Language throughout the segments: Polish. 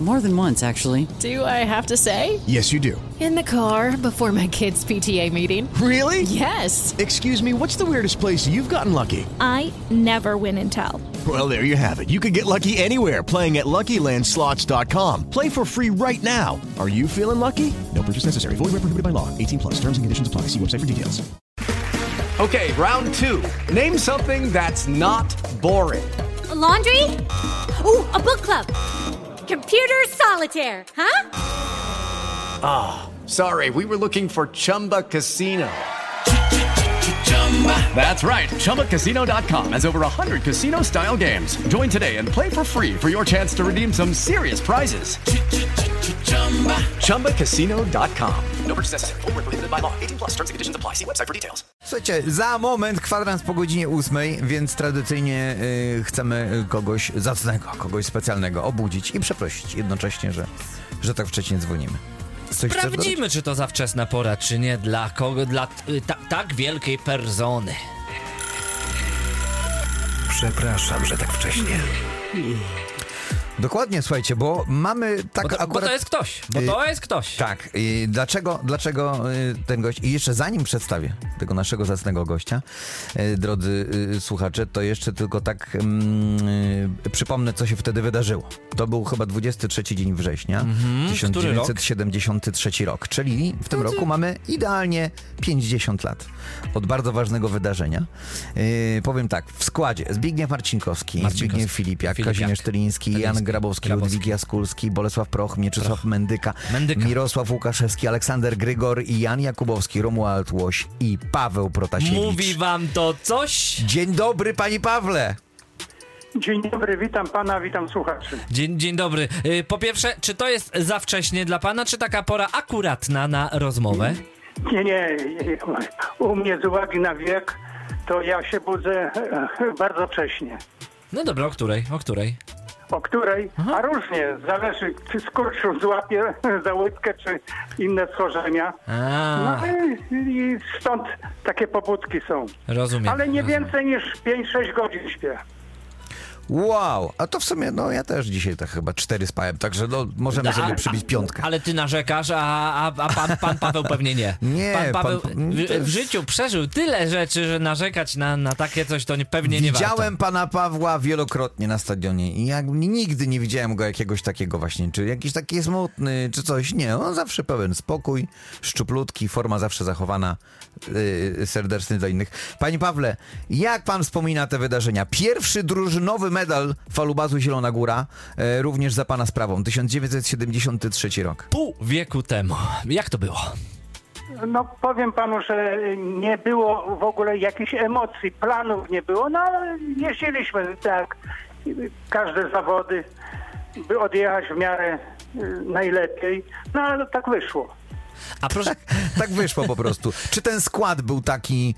More than once, actually. Do I have to say? Yes, you do. In the car before my kids' PTA meeting. Really? Yes. Excuse me, what's the weirdest place you've gotten lucky? I never win and tell. Well, there you have it. You can get lucky anywhere playing at LuckyLandSlots.com. Play for free right now. Are you feeling lucky? No purchase necessary. Void where prohibited by law. 18 plus. Terms and conditions apply. See website for details. Okay, round two. Name something that's not boring. A laundry? Ooh, a book club. Computer solitaire, huh? Ah, sorry. We were looking for Chumba Casino. That's right. ChumbaCasino.com has over 100 casino style games. Join today and play for free for your chance to redeem some serious prizes. ChumbaCasino.com. No purchase necessary. Void where prohibited by law. 18 plus terms and conditions apply. See website for details. Słuchajcie, za moment kwadrans po godzinie ósmej, więc tradycyjnie y, chcemy kogoś zacnego, kogoś specjalnego obudzić i przeprosić jednocześnie, że, że tak wcześnie dzwonimy. Coś? Sprawdzimy, czy to za wczesna pora, czy nie dla kogo, dla y, ta, tak wielkiej persony. Przepraszam, że tak wcześnie. Dokładnie, słuchajcie, bo mamy tak Bo to, akurat... bo to jest ktoś, bo to jest ktoś. Tak, i dlaczego, dlaczego y, ten gość, i jeszcze zanim przedstawię tego naszego zacnego gościa, y, drodzy y, słuchacze, to jeszcze tylko tak mm, y, przypomnę, co się wtedy wydarzyło. To był chyba 23 dzień września, Mhm, który rok? 1973 rok, czyli w tym roku mamy idealnie 50 lat od bardzo ważnego wydarzenia. Y, powiem tak, w składzie Zbigniew Marcinkowski, Marcinkowski, Zbigniew Filipiak, Filipiak, Kazimierz Tyliński, Jan Grabowski, Grabowski. Ludwik Jaskulski, Bolesław Proch, Mieczysław Mendyka, Mendyka. Mirosław Łukaszewski, Aleksander Grygor i Jan Jakubowski, Romuald Łoś i Paweł Protasiewicz. Mówi wam to coś? Dzień dobry, panie Pawle! Dzień dobry, witam pana, witam słuchaczy. Dzień, dzień dobry. Y, Po pierwsze, czy to jest za wcześnie dla pana, czy taka pora akuratna na rozmowę? Nie, nie, u mnie z uwagi na wiek, to ja się budzę e, bardzo wcześnie. No dobra, o której? O której? O której? A różnie, zależy czy skurczu złapie za łydkę, czy inne schorzenia. A, No i, i stąd takie pobudki są. rozumiem. Ale nie rozumiem. więcej niż 5-6 godzin śpię. Wow, a to w sumie, no ja też dzisiaj tak chyba cztery spałem, także no, możemy sobie przybić piątkę. Ale ty narzekasz, a, a, a pan, pan Paweł pewnie nie. Nie, pan Paweł pan- w, w życiu przeżył tyle rzeczy, że narzekać na, na takie coś to nie, pewnie nie warto. Widziałem pana Pawła wielokrotnie na stadionie i jak, nigdy nie widziałem go jakiegoś takiego właśnie, czy jakiś taki smutny, czy coś. Nie, on zawsze pełen spokój, szczuplutki, forma zawsze zachowana, yy, serdeczny dla innych. Panie Pawle, jak pan wspomina te wydarzenia? Pierwszy drużynowy medal falubazu Zielona Góra, e, również za pana sprawą, 1973 rok. Pół wieku temu. Jak to było? No powiem panu, że nie było w ogóle jakichś emocji, planów nie było, no ale jeździliśmy tak, każde zawody, by odjechać w miarę y, najlepiej, no ale tak wyszło. A proszę, Tak wyszło po prostu. Czy ten skład był taki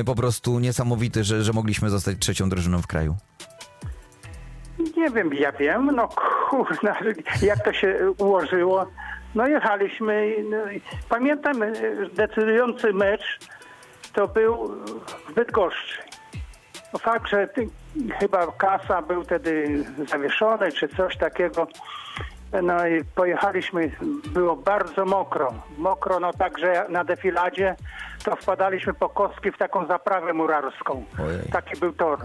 e, po prostu niesamowity, że, że mogliśmy zostać trzecią drużyną w kraju? Nie wiem, ja wiem, no kurna, jak to się ułożyło. No jechaliśmy, no, pamiętam y, decydujący mecz to był w Bydgoszczy. No fakt, że ty, chyba kasa był wtedy zawieszony czy coś takiego. No i pojechaliśmy, było bardzo mokro. Mokro, no także na defiladzie to wpadaliśmy po kostki w taką zaprawę murarską. Ojej. Taki był tor.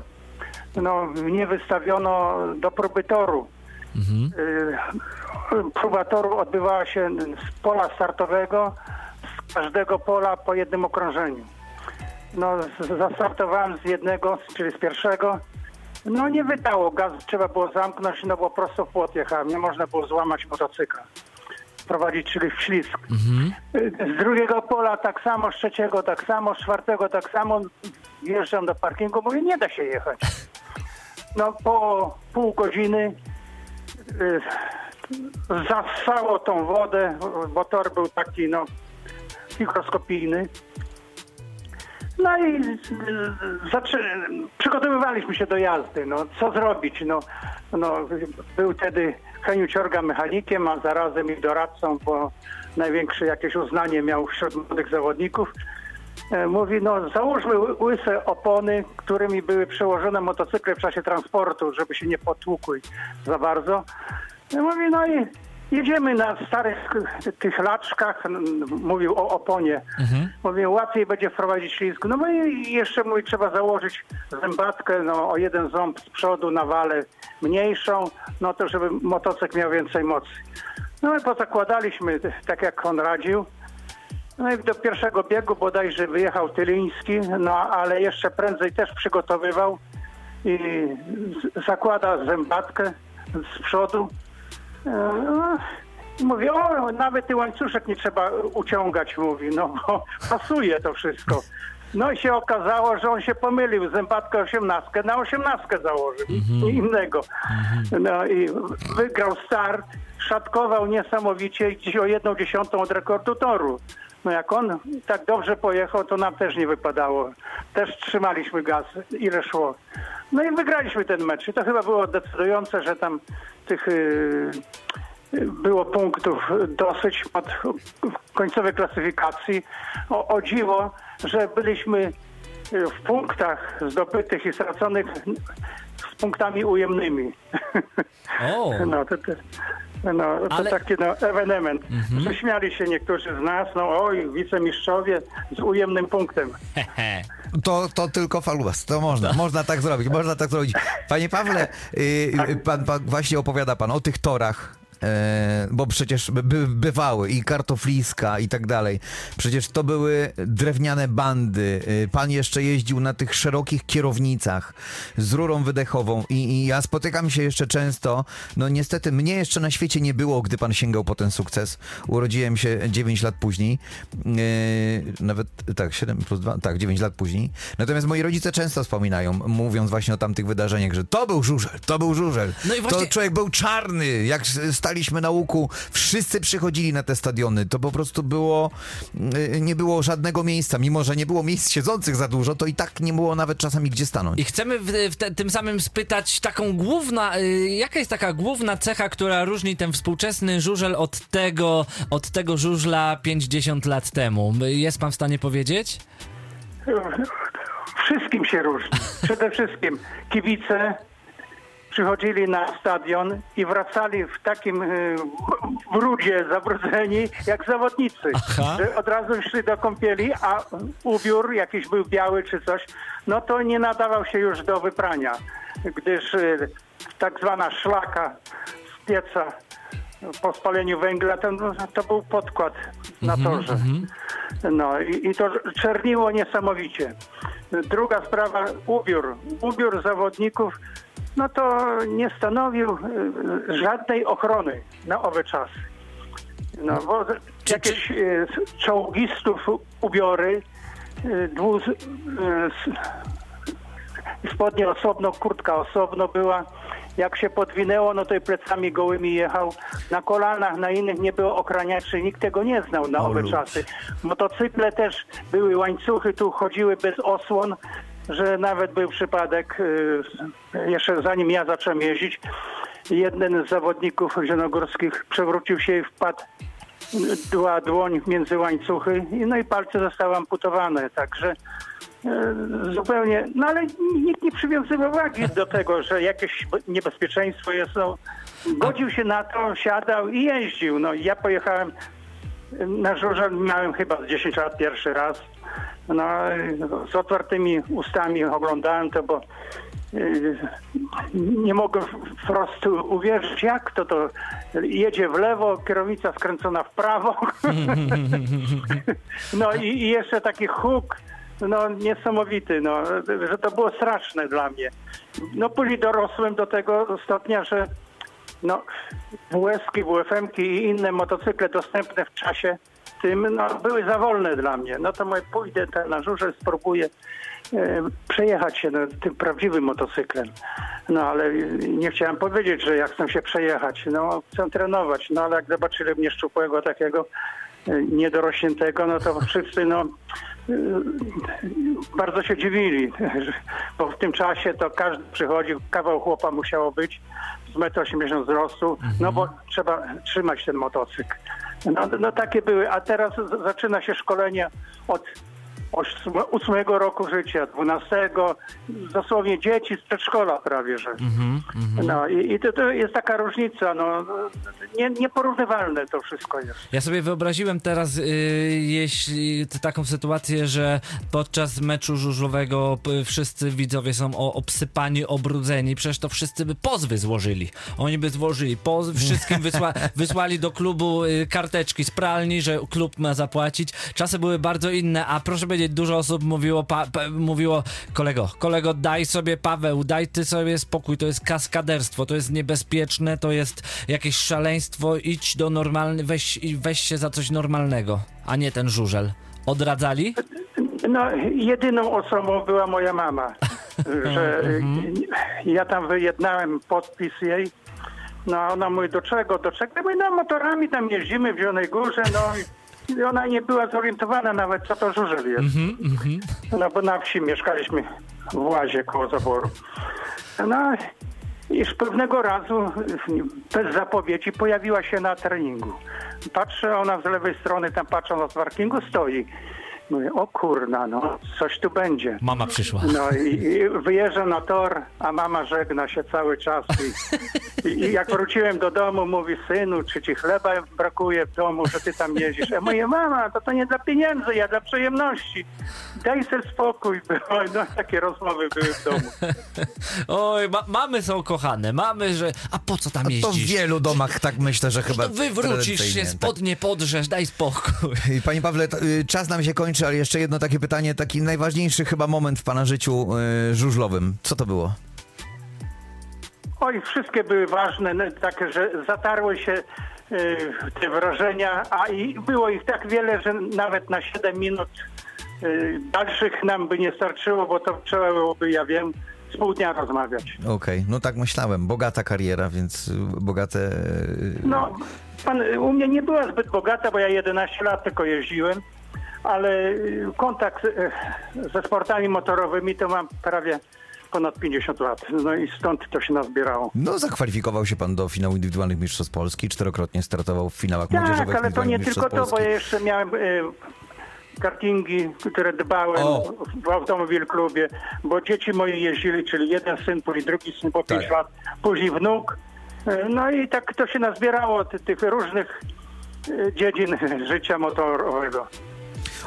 No, nie wystawiono do próby toru. Y, Próba toru odbywała się z pola startowego, z każdego pola po jednym okrążeniu. No, zastartowałem z jednego, czyli z pierwszego. No nie wydało, gaz trzeba było zamknąć, no bo prosto w płot jechałem, nie można było złamać motocykla. Prowadzić, czyli w ślizg. Y, Z drugiego pola tak samo, z trzeciego tak samo, z czwartego tak samo. Wjeżdżam do parkingu, mówię, nie da się jechać. No po pół godziny y, tą wodę, bo tor był taki no mikroskopijny. No i przygotowywaliśmy się do jazdy. No, co zrobić? No, no, był wtedy Heniu Ciorga mechanikiem, a zarazem i doradcą, bo największe jakieś uznanie miał wśród młodych zawodników. E, Mówi, no załóżmy ły- łyse opony, którymi były przełożone motocykle w czasie transportu, żeby się nie potłukły za bardzo. E, Mówi, no i jedziemy na starych tych laczkach, mówił o oponie. Mówię, łatwiej będzie wprowadzić ślizg. No i jeszcze mówi, trzeba założyć zębatkę no, o jeden ząb z przodu na walę mniejszą, no to żeby motocykl miał więcej mocy. No i pozakładaliśmy, tak jak on radził. No i do pierwszego biegu bodajże wyjechał Tyliński, no ale jeszcze prędzej też przygotowywał i zakłada zębatkę z przodu. E, no, Mówi, o, nawet i łańcuszek nie trzeba uciągać, mówi, no bo pasuje to wszystko. No i się okazało, że on się pomylił, zębatkę 18 na 18 założył, nic innego. No i wygrał start, szatkował niesamowicie i gdzieś o jedną dziesiątą od rekordu toru. No jak on tak dobrze pojechał, to nam też nie wypadało. Też trzymaliśmy gaz, ile szło. No i wygraliśmy ten mecz. I to chyba było decydujące, że tam tych y, było punktów dosyć od końcowej klasyfikacji. O, o dziwo, że byliśmy y, w punktach zdobytych i straconych z punktami ujemnymi. O, No to, to, no, to Ale- taki no, ewenement. Że śmiali się niektórzy z nas, no oj, wicemistrzowie z ujemnym punktem. hehe. To, to tylko falubas, to można, można tak zrobić, można tak zrobić. Panie Pawle, y, y, pan, pan właśnie opowiada pan o tych torach. E, bo przecież by, bywały i kartofliska i tak dalej. Przecież to były drewniane bandy. Y, Pan jeszcze jeździł na tych szerokich kierownicach z rurą wydechową i, i ja spotykam się jeszcze często. No niestety mnie jeszcze na świecie nie było, gdy pan sięgał po ten sukces. Urodziłem się 9 lat później. Yy, nawet tak, 7 plus 2, tak, 9 lat później. Natomiast moi rodzice często wspominają, mówiąc właśnie o tamtych wydarzeniach, że to był żużel, to był żużel. No i właśnie- To człowiek był czarny. Jak s- staliśmy na łuku, wszyscy przychodzili na te stadiony. To po prostu było, yy, nie było żadnego miejsca. Mimo, że nie było miejsc siedzących za dużo, to i tak nie było nawet czasami gdzie stanąć. I chcemy w, w te, tym samym spytać taką główna, y, jaka jest taka główna cecha, która różni ten współczesny żużel od tego, od tego żużla 50 lat temu? Jest pan w stanie powiedzieć? Wszystkim się różni. Przede wszystkim kibice przychodzili na stadion i wracali w takim y, brudzie zabrudzeni jak zawodnicy. Aha. Że od razu szli do kąpieli, a ubiór jakiś był biały czy coś, no to nie nadawał się już do wyprania, gdyż y, tak zwana szlaka z pieca po spaleniu węgla to, no, to był podkład na torze. No i, i to czerniło niesamowicie. Druga sprawa, ubiór. Ubiór zawodników, no to nie stanowił y, żadnej ochrony na owe czasy. No bo jakieś y, czołgistów ubiory, y, y, s- spodnie osobno, kurtka osobno była. Jak się podwinęło, no to i plecami gołymi jechał. Na kolanach, na innych nie było okraniaczy. Nikt tego nie znał na owe czasy. Motocykle też były łańcuchy, tu chodziły bez osłon, że nawet był przypadek, y, jeszcze zanim ja zacząłem jeździć, jeden z zawodników zielonogórskich przewrócił się i wpadł była dłoń między łańcuchy i no i palce zostały amputowane, także e, zupełnie, no ale nikt nie przywiązywał wagi do tego, że jakieś niebezpieczeństwo jest, no, godził się na to, siadał i jeździł, no ja pojechałem na żurze, miałem chyba z 10 lat pierwszy raz, no z otwartymi ustami oglądałem to, bo y, nie mogę wprost uwierzyć, jak to to jedzie w lewo, kierownica skręcona w prawo. no i, i jeszcze taki huk, no niesamowity, no, że to było straszne dla mnie. No później dorosłem do tego stopnia, że no, WS-ki, WFM-ki i inne motocykle dostępne w czasie tym no, były za wolne dla mnie. No to mówię, pójdę te- na żurze, spróbuję e, przejechać się no, tym prawdziwym motocyklem. No ale nie chciałem powiedzieć, że ja chcę się przejechać. No chcę trenować. No ale jak zobaczyli mnie szczupłego takiego e, niedorośniętego, no to wszyscy no e, bardzo się dziwili, bo w tym czasie to każdy przychodził, kawał chłopa musiało być z 1,80 m wzrostu, no bo trzeba trzymać ten motocykl. No, no takie były, a teraz zaczyna się szkolenie od ósm- ósmego roku życia, dwunastego, dosłownie dzieci z przedszkola prawie, że. No i, i to, to jest taka różnica, no, nie, nieporównywalne to wszystko jest. Ja sobie wyobraziłem teraz, y, jeśli taką sytuację, że podczas meczu żużlowego wszyscy widzowie są o, obsypani, obrudzeni, przecież to wszyscy by pozwy złożyli. Oni by złożyli pozw, wszystkim wysła, wysłali do klubu y, karteczki z pralni, że klub ma zapłacić. Czasy były bardzo inne, a proszę powiedzieć, dużo osób mówiło, pa, pa, mówiło kolego, kolego, daj sobie Paweł, daj ty sobie spokój, to jest kaskaderstwo, to jest niebezpieczne, to jest jakieś szaleństwo, idź do normalny, weź, weź się za coś normalnego, a nie ten żużel. Odradzali? No, jedyną osobą była moja mama, że ja tam wyjednałem podpis jej. No, a ona mówi, do czego, do czego? Ja mówię, no, motorami tam jeździmy w Zielonej Górze, no ona nie była zorientowana nawet, co to żużel jest. No, bo na wsi mieszkaliśmy w Łazie koło zaboru. No, iż pewnego razu bez zapowiedzi pojawiła się na treningu. Patrzę, ona z lewej strony tam patrząc z parkingu stoi. Mówię, o kurna, no, coś tu będzie. Mama przyszła. No i, i na tor, a mama żegna się cały czas. I, i, I jak wróciłem do domu, mówi, synu, czy ci chleba brakuje w domu, że ty tam jeździsz? Ja mówię, mama, to to nie dla pieniędzy, ja dla przyjemności. Daj sobie spokój. Było. No, takie rozmowy były w domu. Oj, ma, mamy są kochane, mamy, że... A po co tam To w jeździsz? wielu domach tak myślę, że chyba To wywrócisz się, tradycyjnie, tak. spodnie podrzesz, daj spokój. I Panie Pawle, to, y, czas nam się kończy, ale jeszcze jedno takie pytanie, taki najważniejszy chyba moment w Pana życiu y, żużlowym. Co to było? Oj, wszystkie były ważne, no, takie, że zatarły się y, te wrażenia, a i było ich tak wiele, że nawet na 7 minut y, dalszych nam by nie starczyło, bo to trzeba byłoby, ja wiem, z pół dnia rozmawiać. Okej, no tak myślałem. Bogata kariera, więc y, bogate... y, No, pan, u mnie nie była zbyt bogata, bo ja 11 lat tylko jeździłem, ale y, kontakt y, ze sportami motorowymi to mam prawie ponad 50 lat. No i stąd to się nazbierało. No, zakwalifikował się pan do finału indywidualnych Mistrzostw Polski, czterokrotnie startował w finałach Tak, młodzieżowych ale to nie tylko to, bo ja jeszcze miałem y, kartingi, które dbałem O. w automobil klubie, bo dzieci moje jeździli, czyli jeden syn, później drugi syn po 5 Tak. lat, później wnuk. Y, No i tak to się nazbierało ty, tych różnych dziedzin życia motorowego.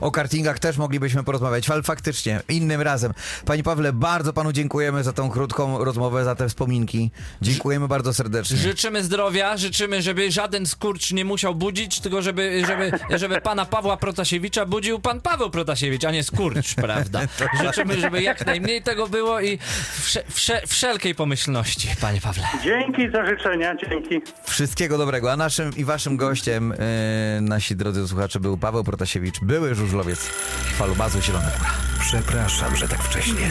O kartingach też moglibyśmy porozmawiać, ale faktycznie innym razem. Panie Pawle, bardzo panu dziękujemy za tą krótką rozmowę, za te wspominki. Dziękujemy bardzo serdecznie. Życzymy zdrowia, życzymy, żeby żaden skurcz nie musiał budzić, tylko żeby, żeby, żeby pana Pawła Protasiewicza budził pan Paweł Protasiewicz, a nie skurcz, prawda? Życzymy, żeby jak najmniej tego było i wsze, wsze, wszelkiej pomyślności, panie Pawle. Dzięki za życzenia, dzięki. Wszystkiego dobrego. A naszym i waszym gościem, e, nasi drodzy słuchacze, był Paweł Protasiewicz, były żużlowiec falubazu Zielona Góra. Przepraszam, że tak wcześnie.